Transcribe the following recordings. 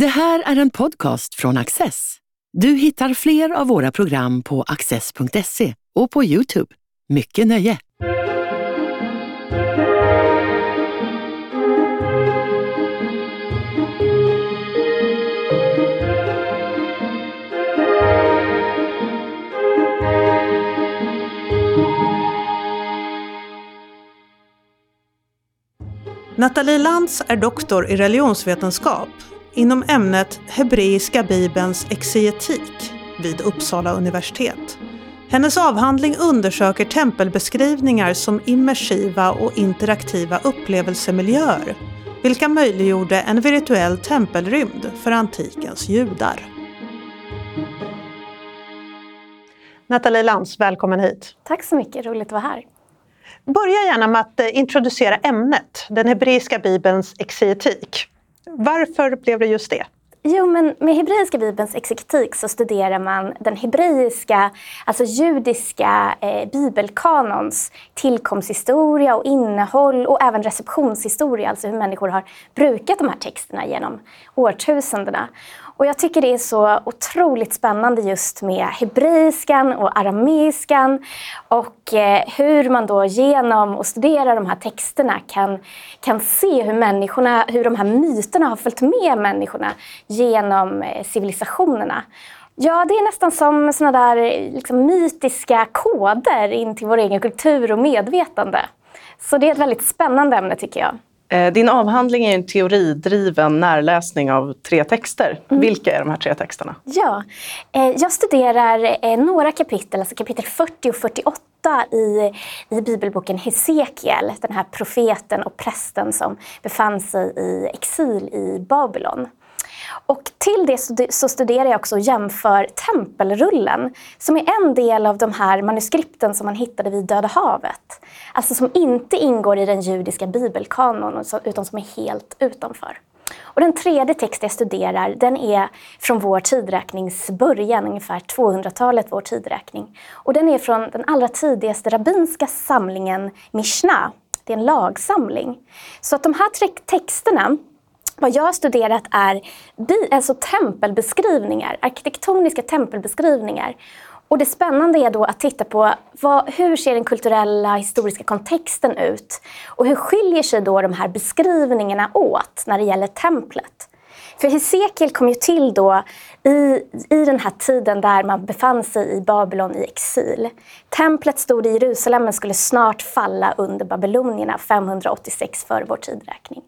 Det här är en podcast från Access. Du hittar fler av våra program på access.se och på Youtube. Mycket nöje! Nathalie Lantz är doktor i religionsvetenskap inom ämnet Hebreiska bibelns exegetik vid Uppsala universitet. Hennes avhandling undersöker tempelbeskrivningar som immersiva och interaktiva upplevelsemiljöer, vilka möjliggjorde en virtuell tempelrymd för antikens judar. Nathalie Lantz, välkommen hit. Tack så mycket, roligt att vara här. Börja gärna med att eh, introducera ämnet, den hebreiska bibelns exegetik. Varför blev det just det? Jo, men med hebreiska bibelns exegetik så studerar man den hebreiska, alltså judiska eh, bibelkanons tillkomsthistoria och innehåll och även receptionshistoria, alltså hur människor har brukat de här texterna genom årtusendena. Och jag tycker det är så otroligt spännande just med hebreiskan och arameiskan och eh, hur man då genom att studera de här texterna kan, kan se hur människorna, hur de här myterna har följt med människorna genom eh, civilisationerna. Ja, det är nästan som såna där liksom, mytiska koder in till vår egen kultur och medvetande. Så det är ett väldigt spännande ämne tycker jag. Eh, din avhandling är en teoridriven närläsning av tre texter. Mm. Vilka är de här tre texterna? Ja, eh, jag studerar eh, några kapitel, alltså kapitel 40 och 48 i, i bibelboken Hesekiel, den här profeten och prästen som befann sig i exil i Babylon. Och till det så studerar jag också och jämför tempelrullen som är en del av de här manuskripten som man hittade vid Döda havet. Alltså som inte ingår i den judiska bibelkanon utan som är helt utanför. Och den tredje text jag studerar den är från vår tidräknings början, ungefär 200-talet vår tidräkning. Och den är från den allra tidigaste rabbinska samlingen Mishnah. Det är en lagsamling. Så att de här texterna vad jag har studerat är alltså tempelbeskrivningar, arkitektoniska tempelbeskrivningar. Och det spännande är då att titta på vad, hur ser den kulturella historiska kontexten ut? Och hur skiljer sig då de här beskrivningarna åt när det gäller templet? För Hesekiel kom ju till då i, i den här tiden där man befann sig i Babylon i exil. Templet stod i Jerusalem men skulle snart falla under babylonierna 586 före vår tidräkning.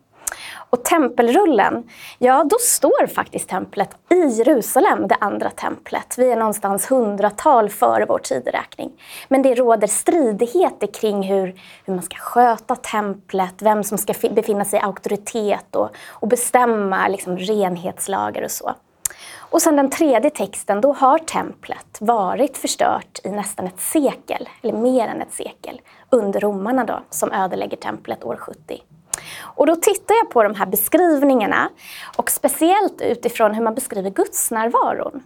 Och tempelrullen, ja då står faktiskt templet i Jerusalem, det andra templet. Vi är någonstans hundratal före vår tideräkning. Men det råder stridigheter kring hur, hur man ska sköta templet, vem som ska befinna sig i auktoritet och, och bestämma liksom, renhetslagar och så. Och sen den tredje texten, då har templet varit förstört i nästan ett sekel, eller mer än ett sekel, under romarna då, som ödelägger templet år 70. Och då tittar jag på de här beskrivningarna och speciellt utifrån hur man beskriver gudsnärvaron.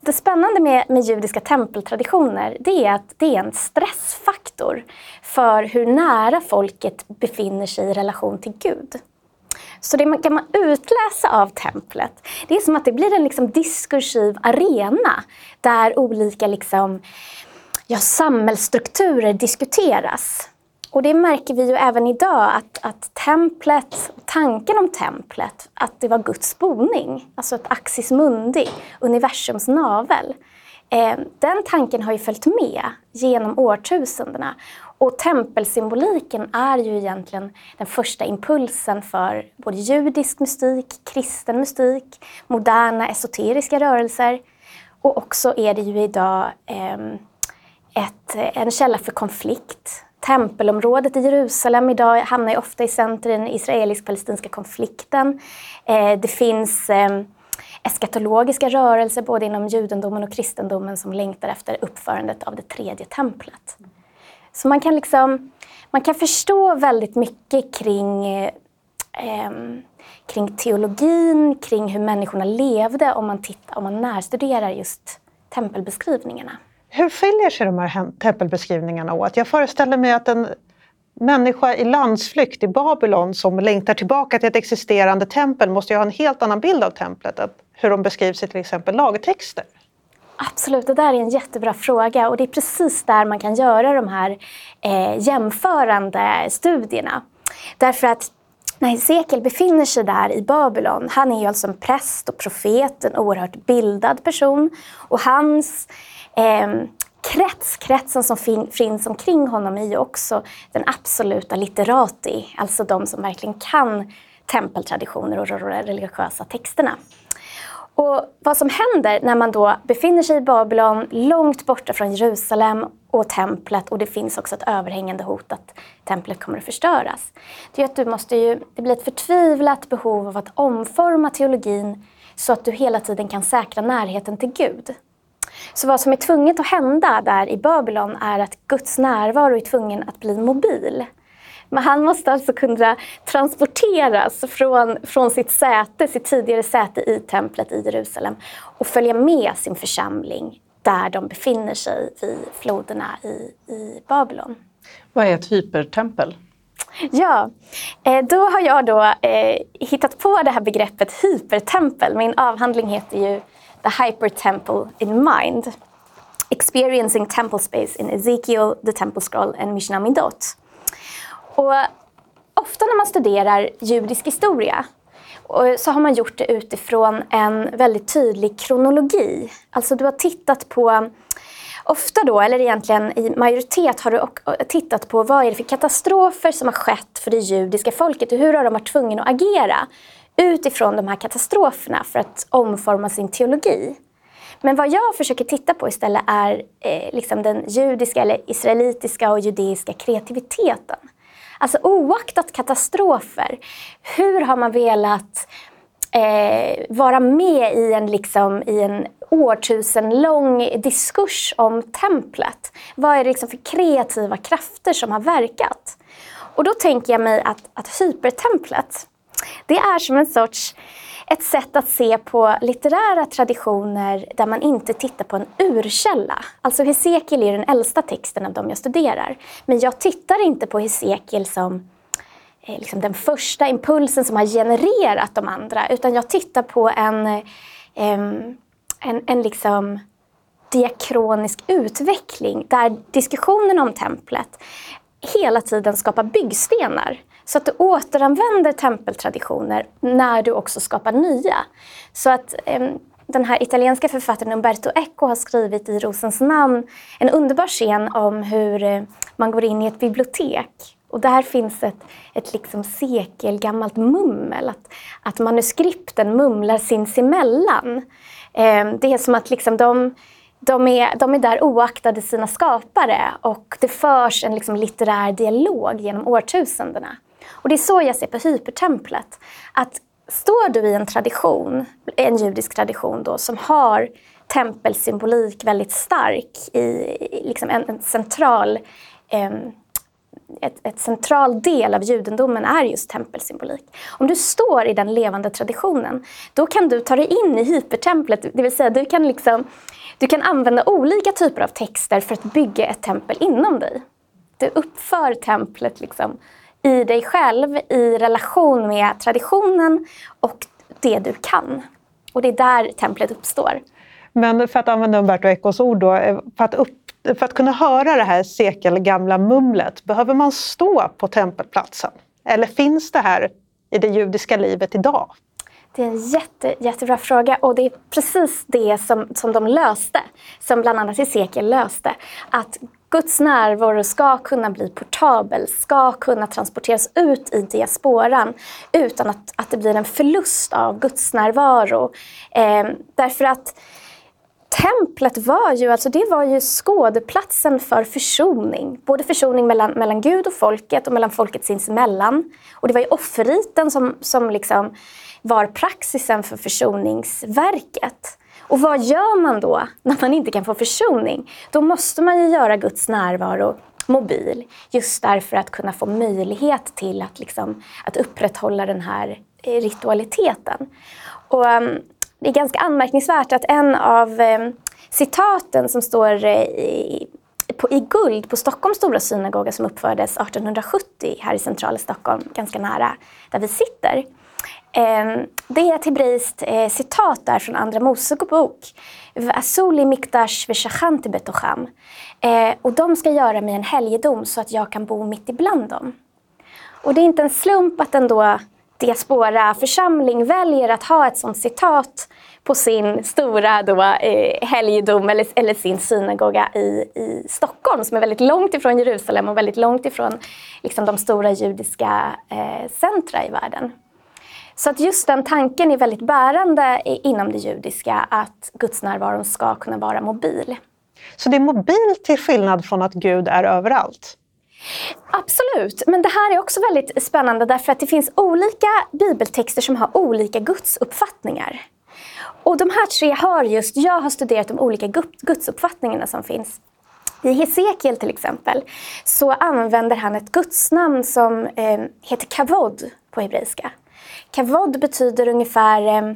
Det spännande med, med judiska tempeltraditioner det är att det är en stressfaktor för hur nära folket befinner sig i relation till Gud. Så det man kan man utläsa av templet, det är som att det blir en liksom diskursiv arena där olika liksom, ja, samhällsstrukturer diskuteras. Och det märker vi ju även idag att, att templet, tanken om templet, att det var Guds boning, alltså ett axis mundi, universums navel. Eh, den tanken har ju följt med genom årtusendena. Och tempelsymboliken är ju egentligen den första impulsen för både judisk mystik, kristen mystik, moderna esoteriska rörelser. Och också är det ju idag eh, ett, en källa för konflikt Tempelområdet i Jerusalem idag hamnar ju ofta i centrum i den israelisk-palestinska konflikten. Eh, det finns eh, eskatologiska rörelser både inom judendomen och kristendomen som längtar efter uppförandet av det tredje templet. Så man kan, liksom, man kan förstå väldigt mycket kring, eh, eh kring teologin, kring hur människorna levde om man, tittar, om man närstuderar just tempelbeskrivningarna. Hur skiljer sig de här tempelbeskrivningarna åt? Jag föreställer mig att en människa i landsflykt i Babylon som längtar tillbaka till ett existerande tempel måste ju ha en helt annan bild av templet än hur de beskrivs i till exempel lagtexter. Absolut, det där är en jättebra fråga och det är precis där man kan göra de här eh, jämförande studierna. Därför att när Hesekiel befinner sig där i Babylon, han är ju alltså en präst och profet, en oerhört bildad person och hans eh, krets, kretsen som fin, finns omkring honom är ju också den absoluta litterati, alltså de som verkligen kan tempeltraditioner och de religiösa texterna. Och vad som händer när man då befinner sig i Babylon, långt borta från Jerusalem och templet och det finns också ett överhängande hot att templet kommer att förstöras. Det är att du måste ju, det blir ett förtvivlat behov av att omforma teologin så att du hela tiden kan säkra närheten till Gud. Så vad som är tvunget att hända där i Babylon är att Guds närvaro är tvungen att bli mobil. Men han måste alltså kunna transporteras från, från sitt säte, sitt tidigare säte i templet i Jerusalem och följa med sin församling där de befinner sig vid floderna i, i Babylon. Vad är ett hypertempel? Ja, eh, då har jag då eh, hittat på det här begreppet hypertempel. Min avhandling heter ju The Hypertemple in Mind. Experiencing Temple Space in Ezekiel, The Temple Scroll and Mishnah Midot. Och ofta när man studerar judisk historia så har man gjort det utifrån en väldigt tydlig kronologi. Alltså du har tittat på Ofta då, eller egentligen i majoritet, har du tittat på vad är det för katastrofer som har skett för det judiska folket och hur har de varit tvungna att agera utifrån de här katastroferna för att omforma sin teologi. Men vad jag försöker titta på istället är eh, liksom den judiska eller israelitiska och judeiska kreativiteten. Alltså oaktat katastrofer, hur har man velat eh, vara med i en, liksom, i en årtusenlång diskurs om templet? Vad är det liksom för kreativa krafter som har verkat? Och då tänker jag mig att, att hypertemplet, det är som en sorts ett sätt att se på litterära traditioner där man inte tittar på en urkälla. Alltså Hesekiel är den äldsta texten av de jag studerar. Men jag tittar inte på Hesekiel som eh, liksom den första impulsen som har genererat de andra. Utan jag tittar på en, en, en liksom diakronisk utveckling där diskussionen om templet hela tiden skapar byggstenar. Så att du återanvänder tempeltraditioner när du också skapar nya. Så att eh, den här italienska författaren Umberto Eco har skrivit i Rosens namn en underbar scen om hur eh, man går in i ett bibliotek och där finns ett, ett liksom sekelgammalt mummel, att, att manuskripten mumlar sinsemellan. Eh, det är som att liksom de, de, är, de är där oaktade sina skapare och det förs en liksom litterär dialog genom årtusendena. Och det är så jag ser på hypertemplet. Att står du i en tradition, en judisk tradition då, som har tempelsymbolik väldigt stark i liksom en, en central eh, ett, ett, central del av judendomen är just tempelsymbolik. Om du står i den levande traditionen, då kan du ta dig in i hypertemplet. Det vill säga, du kan, liksom, du kan använda olika typer av texter för att bygga ett tempel inom dig. Du uppför templet liksom i dig själv i relation med traditionen och det du kan. Och det är där templet uppstår. Men för att använda Umberto Ecos ord då, eh, för att, upp, för att kunna höra det här sekelgamla mumlet, behöver man stå på tempelplatsen? Eller finns det här i det judiska livet idag? Det är en jätte, jättebra fråga och det är precis det som, som de löste, som bland annat Hesekiel löste. Att Guds närvaro ska kunna bli portabel, ska kunna transporteras ut i diasporan utan att, att det blir en förlust av Guds närvaro. Eh, därför att templet var ju, alltså det var ju skådeplatsen för försoning. Både försoning mellan, mellan Gud och folket och mellan folket sinsemellan. Och det var ju offerriten som, som liksom var praxisen för försoningsverket. Och vad gör man då när man inte kan få försoning? Då måste man ju göra Guds närvaro mobil just därför att kunna få möjlighet till att, liksom, att upprätthålla den här eh, ritualiteten. Och, um, det är ganska anmärkningsvärt att en av um, citaten som står uh, i på, i guld på Stockholms stora synagoga som uppfördes 1870 här i centrala Stockholm, ganska nära där vi sitter. Eh, det är ett hebreiskt eh, citat där från Andra Mosebok. Asuli mikdash veshachanti betocham. Eh, och de ska göra mig en helgedom så att jag kan bo mitt ibland dem. Och det är inte en slump att en diaspora församling väljer att ha ett sånt citat på sin stora då, eh, helgedom eller, eller sin synagoga i, i Stockholm som är väldigt långt ifrån Jerusalem och väldigt långt ifrån liksom, de stora judiska eh, centra i världen. Så att just den tanken är väldigt bärande inom det judiska att gudsnärvaron ska kunna vara mobil. Så det är mobilt till skillnad från att Gud är överallt? Absolut, men det här är också väldigt spännande därför att det finns olika bibeltexter som har olika gudsuppfattningar. Och de här tre har just, jag har studerat de olika gudsuppfattningarna som finns. I Hesekiel till exempel så använder han ett gudsnamn som eh, heter kavod på hebreiska. Kavod betyder ungefär eh,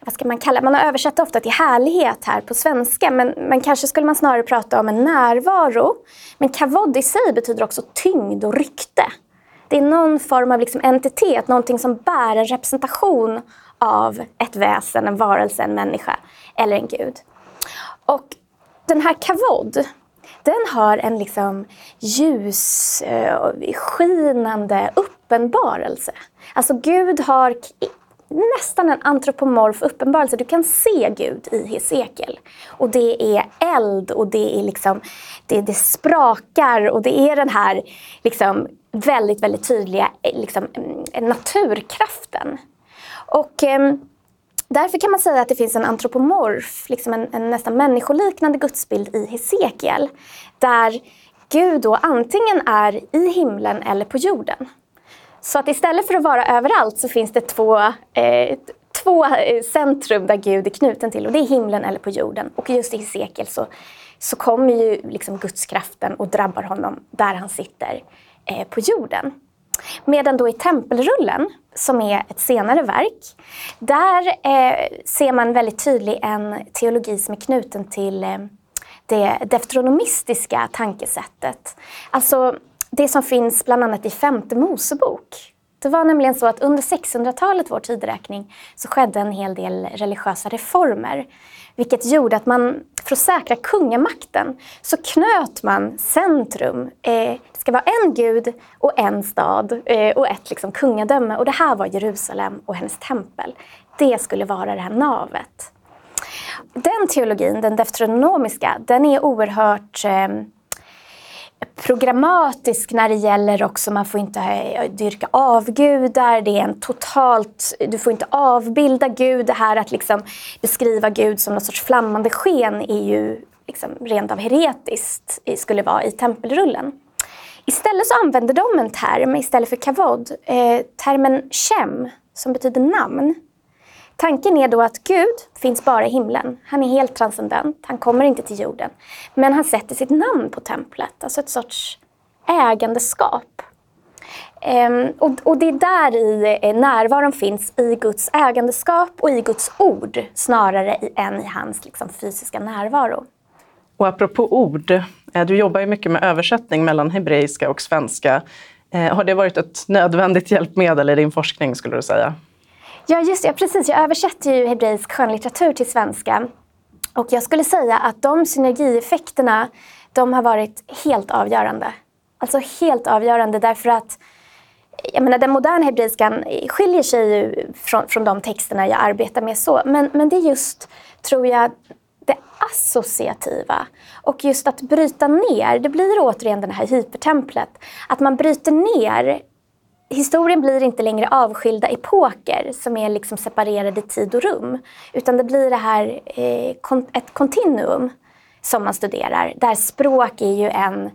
vad ska man kalla Man har översatt det ofta till härlighet här på svenska, men, men kanske skulle man snarare prata om en närvaro. Men kavod i sig betyder också tyngd och rykte. Det är någon form av liksom entitet, någonting som bär en representation av ett väsen, en varelse, en människa eller en gud. Och den här kavod, den har en liksom ljus, eh, skinande uppenbarelse. Alltså Gud har nästan en antropomorf uppenbarelse. Du kan se Gud i Hesekiel. Och det är eld och det är liksom, det, det sprakar och det är den här liksom väldigt, väldigt tydliga eh, liksom, mm, naturkraften. Och eh, därför kan man säga att det finns en antropomorf, liksom en, en nästan människoliknande gudsbild i Hesekiel. Där Gud då antingen är i himlen eller på jorden. Så att istället för att vara överallt så finns det två, eh, två eh, centrum där Gud är knuten till och det är himlen eller på jorden. Och just i Hesekiel så, så kommer ju liksom gudskraften och drabbar honom där han sitter eh, på jorden. Medan då i Tempelrullen, som är ett senare verk, där eh, ser man väldigt tydligt en teologi som är knuten till eh, det deuteronomistiska tankesättet. Alltså det som finns bland annat i femte Mosebok. Det var nämligen så att under 600-talet, vår tideräkning, så skedde en hel del religiösa reformer. Vilket gjorde att man, för att säkra kungamakten, så knöt man centrum. Eh, det ska vara en gud och en stad eh, och ett liksom, kungadöme. Och det här var Jerusalem och hennes tempel. Det skulle vara det här navet. Den teologin, den deuteronomiska, den är oerhört eh, programmatisk när det gäller också, man får inte dyrka avgudar, det är en totalt, du får inte avbilda Gud. Det här att liksom beskriva Gud som någon sorts flammande sken är ju liksom rent av heretiskt, skulle vara i tempelrullen. Istället så använder de en term, istället för kavod, eh, termen shem, som betyder namn. Tanken är då att Gud finns bara i himlen. Han är helt transcendent. Han kommer inte till jorden. Men han sätter sitt namn på templet, alltså ett sorts ägandeskap. Um, och, och, det är där i eh, närvaron finns, i Guds ägandeskap och i Guds ord, snarare än i hans liksom, fysiska närvaro. Och apropå ord, eh, du jobbar ju mycket med översättning mellan hebreiska och svenska. Eh, har det varit ett nödvändigt hjälpmedel i din forskning, skulle du säga? Ja, just det. Precis. Jag översätter ju hebreisk skönlitteratur till svenska. Och jag skulle säga att de synergieffekterna, de har varit helt avgörande. Alltså helt avgörande därför att jag menar, den moderna hebreiskan skiljer sig ju från, från de texterna jag arbetar med. så. Men, men det är just, tror jag, det associativa. Och just att bryta ner, det blir återigen det här hypertemplet. Att man bryter ner historien blir inte längre avskilda epoker som är liksom separerade i tid och rum. Utan det blir det här, eh, ett kontinuum som man studerar. Där språk är ju en,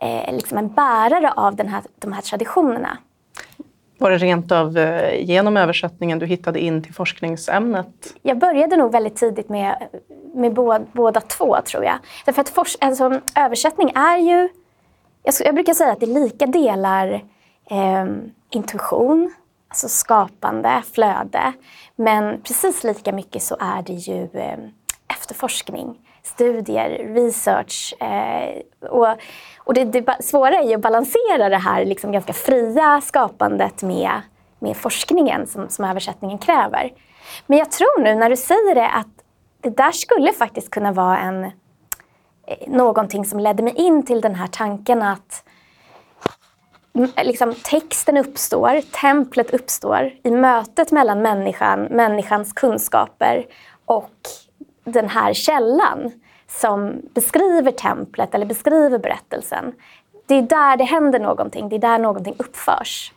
eh, liksom en bärare av den här, de här traditionerna. Var det rent av eh, genom översättningen du hittade in till forskningsämnet? Jag började nog väldigt tidigt med, med båda, båda två, tror jag. Därför att for, alltså, översättning är ju... Jag, jag brukar säga att det är lika delar eh, intuition, alltså skapande, flöde. Men precis lika mycket så är det ju eh, efterforskning, studier, research. Eh, och och det, det svåra är ju att balansera det här liksom ganska fria skapandet med, med forskningen som, som översättningen kräver. Men jag tror nu när du säger det att det där skulle faktiskt kunna vara en, eh, någonting som ledde mig in till den här tanken att liksom, texten uppstår, templet uppstår i mötet mellan människan, människans kunskaper och den här källan som beskriver templet eller beskriver berättelsen. Det är där det händer någonting, det är där någonting uppförs.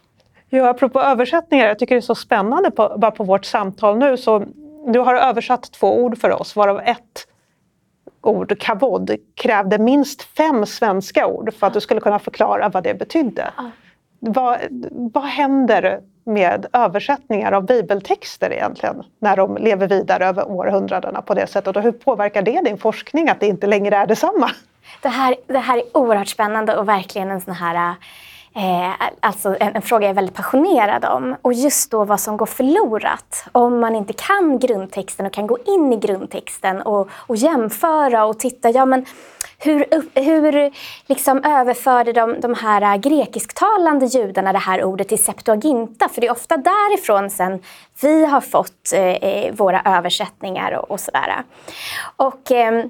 Ja, apropå översättningar, jag tycker det är så spännande på, bara på vårt samtal nu. Så du har översatt två ord för oss, varav ett ord, kavod, krävde minst fem svenska ord för att du skulle kunna förklara vad det betydde. Vad, vad händer med översättningar av bibeltexter egentligen när de lever vidare över århundradena på det sättet? Och hur påverkar det din forskning att det inte längre är detsamma? Det här, det här är oerhört spännande och verkligen en sån här Eh, alltså en, en, fråga jag är väldigt passionerad om. Och just då vad som går förlorat om man inte kan grundtexten och kan gå in i grundtexten och, och jämföra och titta. Ja, men hur, hur liksom överförde de, de här grekisktalande judarna det här ordet till Septuaginta? För det är ofta därifrån sen vi har fått eh, eh våra översättningar och, och sådär. Och, eh,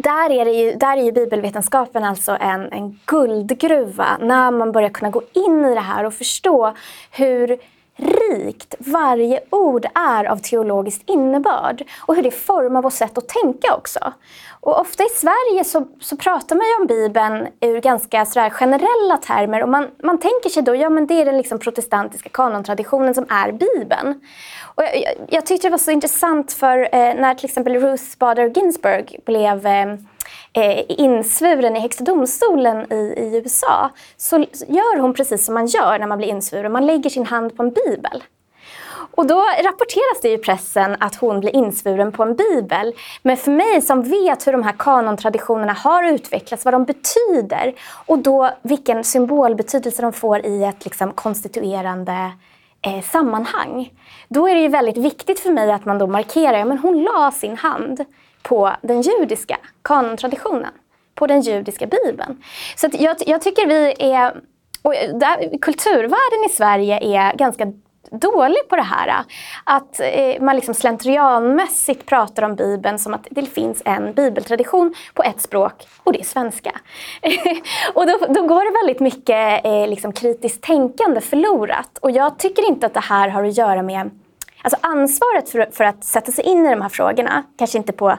där är, det ju, där är ju bibelvetenskapen alltså en, en guldgruva när man börjar kunna gå in i det här och förstå hur rikt varje ord är av teologisk innebörd och hur det formar vårt sätt att tänka också. Och ofta i Sverige så, så pratar man ju om Bibeln ur ganska sådär generella termer och man, man tänker sig då, ja men det är den liksom protestantiska kanontraditionen som är Bibeln. Och jag, jag, jag tyckte det var så intressant för eh, när till exempel Ruth Bader Ginsburg blev eh, eh, insvuren i Högsta domstolen i, i USA så gör hon precis som man gör när man blir insvuren. Man lägger sin hand på en bibel. Och då rapporteras det i pressen att hon blir insvuren på en bibel. Men för mig som vet hur de här kanontraditionerna har utvecklats, vad de betyder och då vilken symbolbetydelse de får i ett liksom, konstituerande eh, sammanhang. Då är det ju väldigt viktigt för mig att man då markerar att ja, hon la sin hand på den judiska kanontraditionen, på den judiska bibeln. Så jag, jag, tycker vi är, och där, kulturvärlden i Sverige är ganska dålig på det här. Att eh, man liksom slentrianmässigt pratar om Bibeln som att det finns en bibeltradition på ett språk och det är svenska. och då, då, går det väldigt mycket eh, liksom kritiskt tänkande förlorat. Och jag tycker inte att det här har att göra med Alltså ansvaret för, för att sätta sig in i de här frågorna, kanske inte på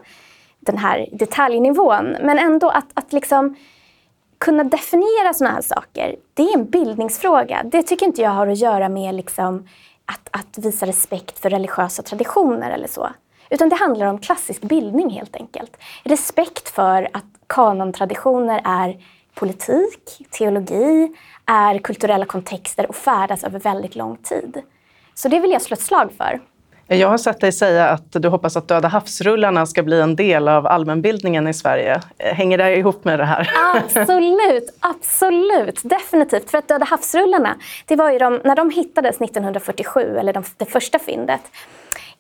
den här detaljnivån, men ändå att, att liksom kunna definiera sådana här saker, det är en bildningsfråga. Det tycker inte jag har att göra med liksom att, att visa respekt för religiösa traditioner eller så. Utan det handlar om klassisk bildning helt enkelt. Respekt för att kanontraditioner är politik, teologi, är kulturella kontexter och färdas över väldigt lång tid. Så det vill jag slå ett slag för. Jag har sett dig säga att du hoppas att Döda havsrullarna ska bli en del av allmänbildningen i Sverige. Hänger det ihop med det här? Absolut, absolut, definitivt. För att Döda havsrullarna, det var ju de, när de hittades 1947, eller de, det första fyndet,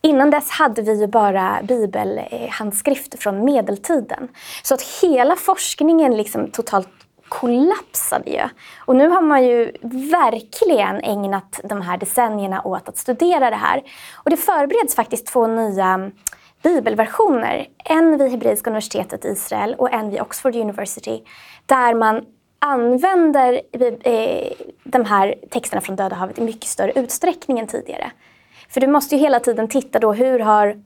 Innan dess hade vi ju bara bibelhandskrifter från medeltiden. Så att hela forskningen liksom totalt kollapsade ju. Och nu har man ju verkligen ägnat de här decennierna åt att studera det här. Och det förbereds faktiskt två nya mm, bibelversioner. En vid Hebreiska universitetet i Israel och en vid Oxford University. Där man använder eh, de här texterna från Döda havet i mycket större utsträckning än tidigare. För du måste ju hela tiden titta då hur har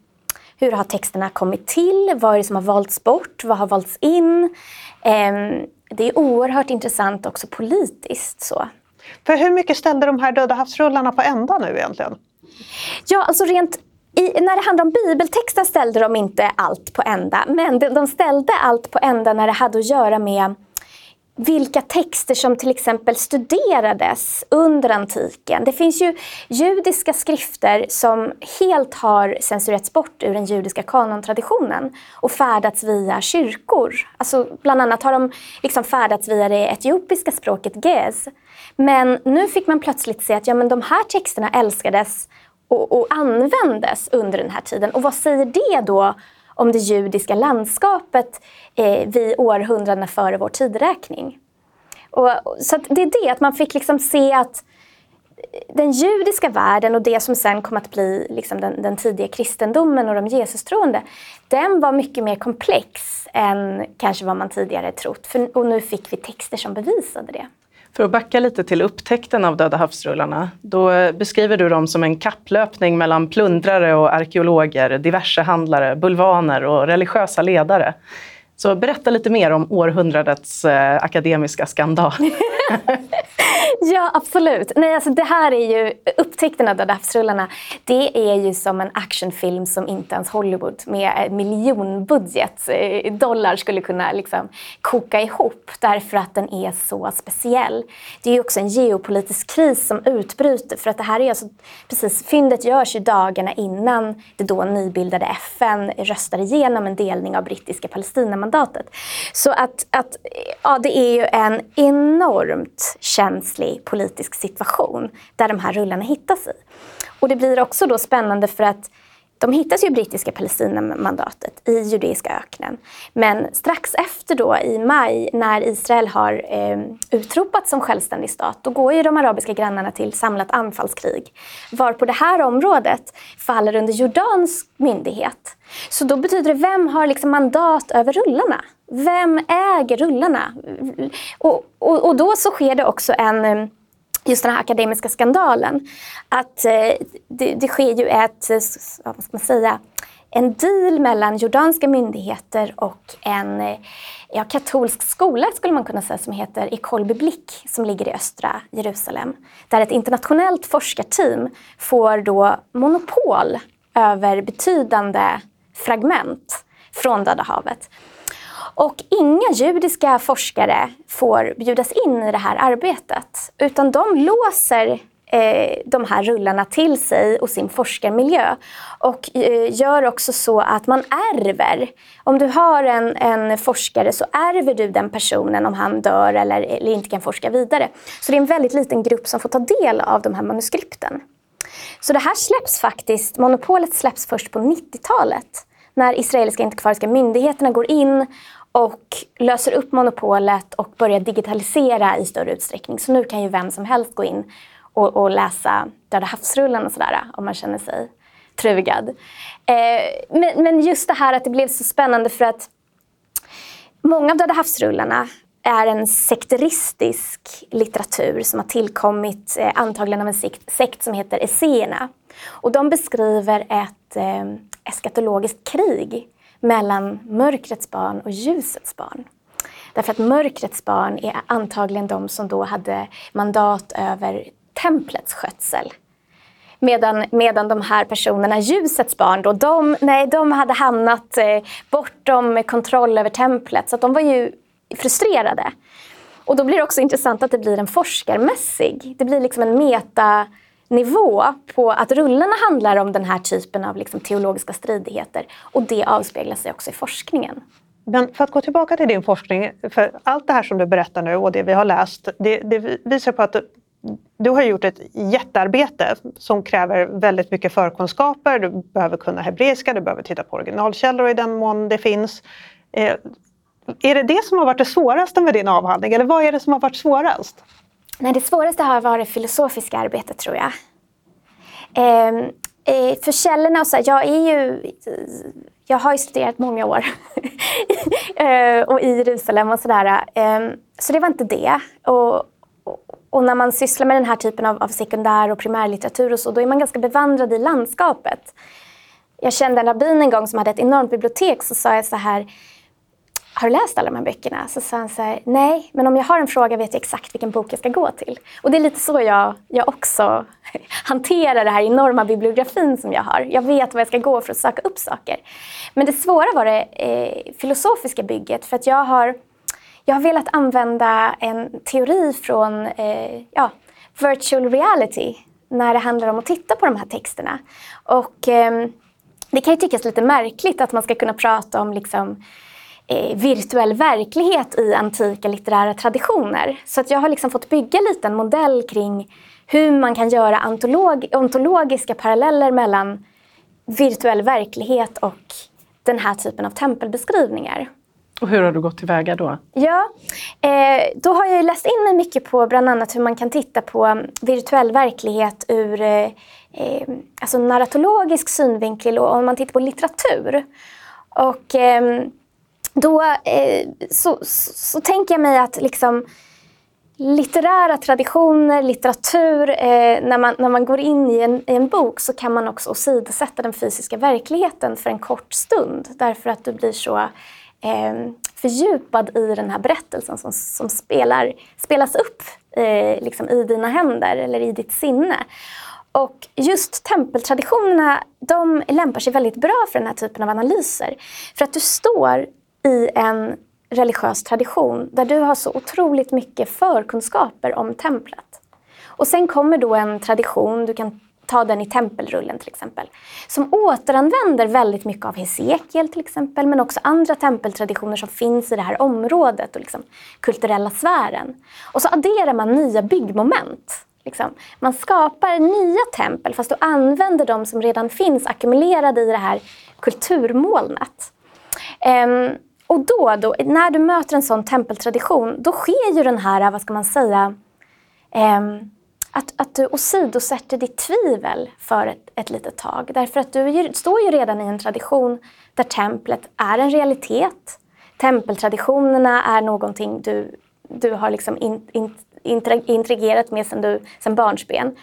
hur har texterna kommit till? Vad är det som har valts bort? Vad har valts in? Ehm, det är oerhört intressant också politiskt. Så. För hur mycket ställde de här Döda havsrullarna på ända nu egentligen? Ja, alltså rent i, när det handlar om bibeltexter ställde de inte allt på ända. Men de, de ställde allt på ända när det hade att göra med vilka texter som till exempel studerades under antiken. Det finns ju judiska skrifter som helt har censurerats bort ur den judiska kanontraditionen och färdats via kyrkor. Alltså, bland annat har de liksom färdats via det etiopiska språket gez. Men nu fick man plötsligt se att ja, men de här texterna älskades och, och användes under den här tiden. Och vad säger det då om det judiska landskapet eh, vid århundradena före vår tideräkning. Och, så det är det, att man fick liksom se att eh, den judiska världen och det som sen kom att bli liksom den, den tidiga kristendomen och de Jesustroende, den var mycket mer komplex än kanske vad man tidigare trott. För, och nu fick vi texter som bevisade det. För att backa lite till upptäckten av Döda havsrullarna, då beskriver du dem som en kapplöpning mellan plundrare och arkeologer, diverse handlare, bulvaner och religiösa ledare. Så berätta lite mer om århundradets eh, akademiska skandal. ja, absolut. Nej, alltså det här är ju, upptäckten av Döda havsrullarna, det är ju som en actionfilm som inte ens Hollywood med miljonbudget eh, dollar skulle kunna liksom koka ihop därför att den är så speciell. Det är ju också en geopolitisk kris som utbryter för att det här är alltså, precis, fyndet görs ju dagarna innan det då nybildade FN röstar igenom en delning av brittiska Palestinamandatet. Så att, att ja, det är ju en enormt känslig politisk situation där de här rullarna hittas i. Och det blir också då spännande för att de hittas ju i brittiska Palestinamandatet i judeiska öknen. Men strax efter då i maj när Israel har eh, utropats som självständig stat, då går ju de arabiska grannarna till samlat anfallskrig. Var på det här området faller under Jordans myndighet. Så då betyder det, vem har liksom mandat över rullarna? Vem äger rullarna? Och, och, och då så sker det också en eh, just den här akademiska skandalen. Att eh, det, det, sker ju ett, eh, vad ska man säga, en deal mellan jordanska myndigheter och en ja, katolsk skola skulle man kunna säga som heter Ecole Biblique som ligger i östra Jerusalem. Där ett internationellt forskarteam får då monopol över betydande fragment från Döda havet. Och inga judiska forskare får bjudas in i det här arbetet. Utan de låser eh, de här rullarna till sig och sin forskarmiljö. Och eh, gör också så att man ärver. Om du har en, en forskare så ärver du den personen om han dör eller, eller inte kan forska vidare. Så det är en väldigt liten grupp som får ta del av de här manuskripten. Så det här släpps faktiskt, monopolet släpps först på 90-talet när israeliska antikvariska myndigheterna går in och löser upp monopolet och börjar digitalisera i större utsträckning. Så nu kan ju vem som helst gå in och, och läsa Döda havsrullen och sådär om man känner sig trugad. Eh, men, men, just det här att det blev så spännande för att många av Döda havsrullarna är en sekteristisk litteratur som har tillkommit eh, antagligen av en sekt, sekt som heter Esséerna. Och de beskriver ett eh, eskatologiskt krig mellan mörkrets barn och ljusets barn. Därför att mörkrets barn är antagligen de som då hade mandat över templets skötsel. Medan, medan de här personerna, ljusets barn, då, de, nej, de hade hamnat eh, bortom kontroll över templet. Så de var ju frustrerade. Och då blir det också intressant att det blir en forskarmässig, det blir liksom en meta nivå på att rullarna handlar om den här typen av liksom teologiska stridigheter. Och det avspeglar sig också i forskningen. Men för att gå tillbaka till din forskning, för allt det här som du berättar nu och det vi har läst, det, det visar på att du har gjort ett jättearbete som kräver väldigt mycket förkunskaper. Du behöver kunna hebreiska, du behöver titta på originalkällor i den mån det finns. Eh, är det det som har varit det svåraste med din avhandling eller vad är det som har varit svårast? Nej, det svåraste har varit filosofiska arbetet tror jag. Ehm, eh, för källorna och så, jag är ju... Jag har ju studerat många år eh, och i Jerusalem och sådär. Eh, så det var inte det. Och, och, och, när man sysslar med den här typen av, av sekundär och primärlitteratur och så, då är man ganska bevandrad i landskapet. Jag kände en rabbin en gång som hade ett enormt bibliotek, så sa jag så här har du läst alla de här böckerna? Så sa han så här, nej, men om jag har en fråga vet jag exakt vilken bok jag ska gå till. Och det är lite så jag, jag också hanterar den här enorma bibliografin som jag har. Jag vet vad jag ska gå för att söka upp saker. Men det svåra var det eh, filosofiska bygget, för att jag har, jag har velat använda en teori från eh, ja, virtual reality när det handlar om att titta på de här texterna. Och eh, det kan ju tyckas lite märkligt att man ska kunna prata om liksom, eh, virtuell verklighet i antika litterära traditioner. Så att jag har liksom fått bygga lite en modell kring hur man kan göra ontolog ontologiska paralleller mellan virtuell verklighet och den här typen av tempelbeskrivningar. Och hur har du gått tillväga då? Ja, eh, då har jag läst in mig mycket på bland annat hur man kan titta på virtuell verklighet ur eh, eh, alltså narratologisk synvinkel och om man tittar på litteratur. Och eh, då eh, så, så, så, tänker jag mig att liksom litterära traditioner, litteratur, eh, när, man, när man går in i en, i en bok så kan man också åsidosätta den fysiska verkligheten för en kort stund därför att du blir så eh, fördjupad i den här berättelsen som, som spelar, spelas upp eh, liksom i dina händer eller i ditt sinne. Och just tempeltraditionerna de lämpar sig väldigt bra för den här typen av analyser. För att du står i en religiös tradition där du har så otroligt mycket förkunskaper om templet. Och sen kommer då en tradition, du kan ta den i tempelrullen till exempel, som återanvänder väldigt mycket av Hesekiel till exempel, men också andra tempeltraditioner som finns i det här området och liksom kulturella sfären. Och så adderar man nya byggmoment. Liksom. Man skapar nya tempel fast du använder de som redan finns ackumulerade i det här kulturmolnet. Um, och då, då, när du möter en sån tempeltradition, då sker ju den här, vad ska man säga, um, att, att du åsidosätter ditt tvivel för ett, ett litet tag. Därför att du ju, står ju redan i en tradition där templet är en realitet. Tempeltraditionerna är någonting du, du har liksom in, in, intrigerat med sedan, sedan barnsben.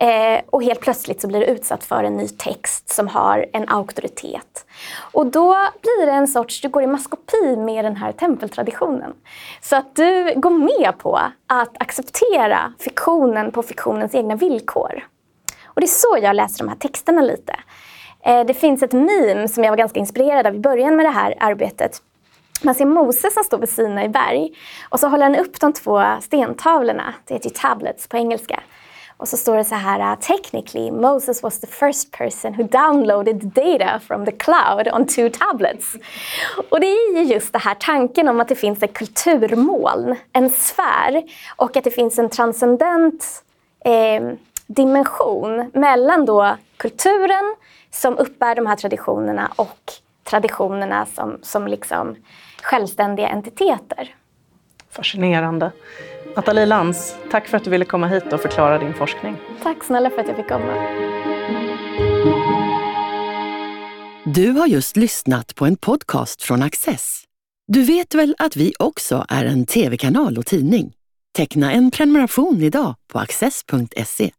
Eh, och helt plötsligt så blir du utsatt för en ny text som har en auktoritet. Och då blir det en sorts, du går i maskopi med den här tempeltraditionen. Så att du går med på att acceptera fiktionen på fiktionens egna villkor. Och det är så jag läser de här texterna lite. Eh, det finns ett meme som jag var ganska inspirerad av i början med det här arbetet. Man ser Moses som står vid Sinai berg och så håller han upp de två stentavlorna, det heter ju tablets på engelska. Och så står det så här, uh, technically Moses was the first person who downloaded data from the cloud on two tablets. Och det är ju just det här tanken om att det finns ett kulturmoln, en sfär och att det finns en transcendent eh, dimension mellan då kulturen som uppbär de här traditionerna och traditionerna som, som liksom självständiga entiteter. Fascinerande. Nathalie Lantz, tack för att du ville komma hit och förklara din forskning. Tack snälla för att jag fick komma. Du har just lyssnat på en podcast från Access. Du vet väl att vi också är en tv-kanal och tidning? Teckna en prenumeration idag på access.se.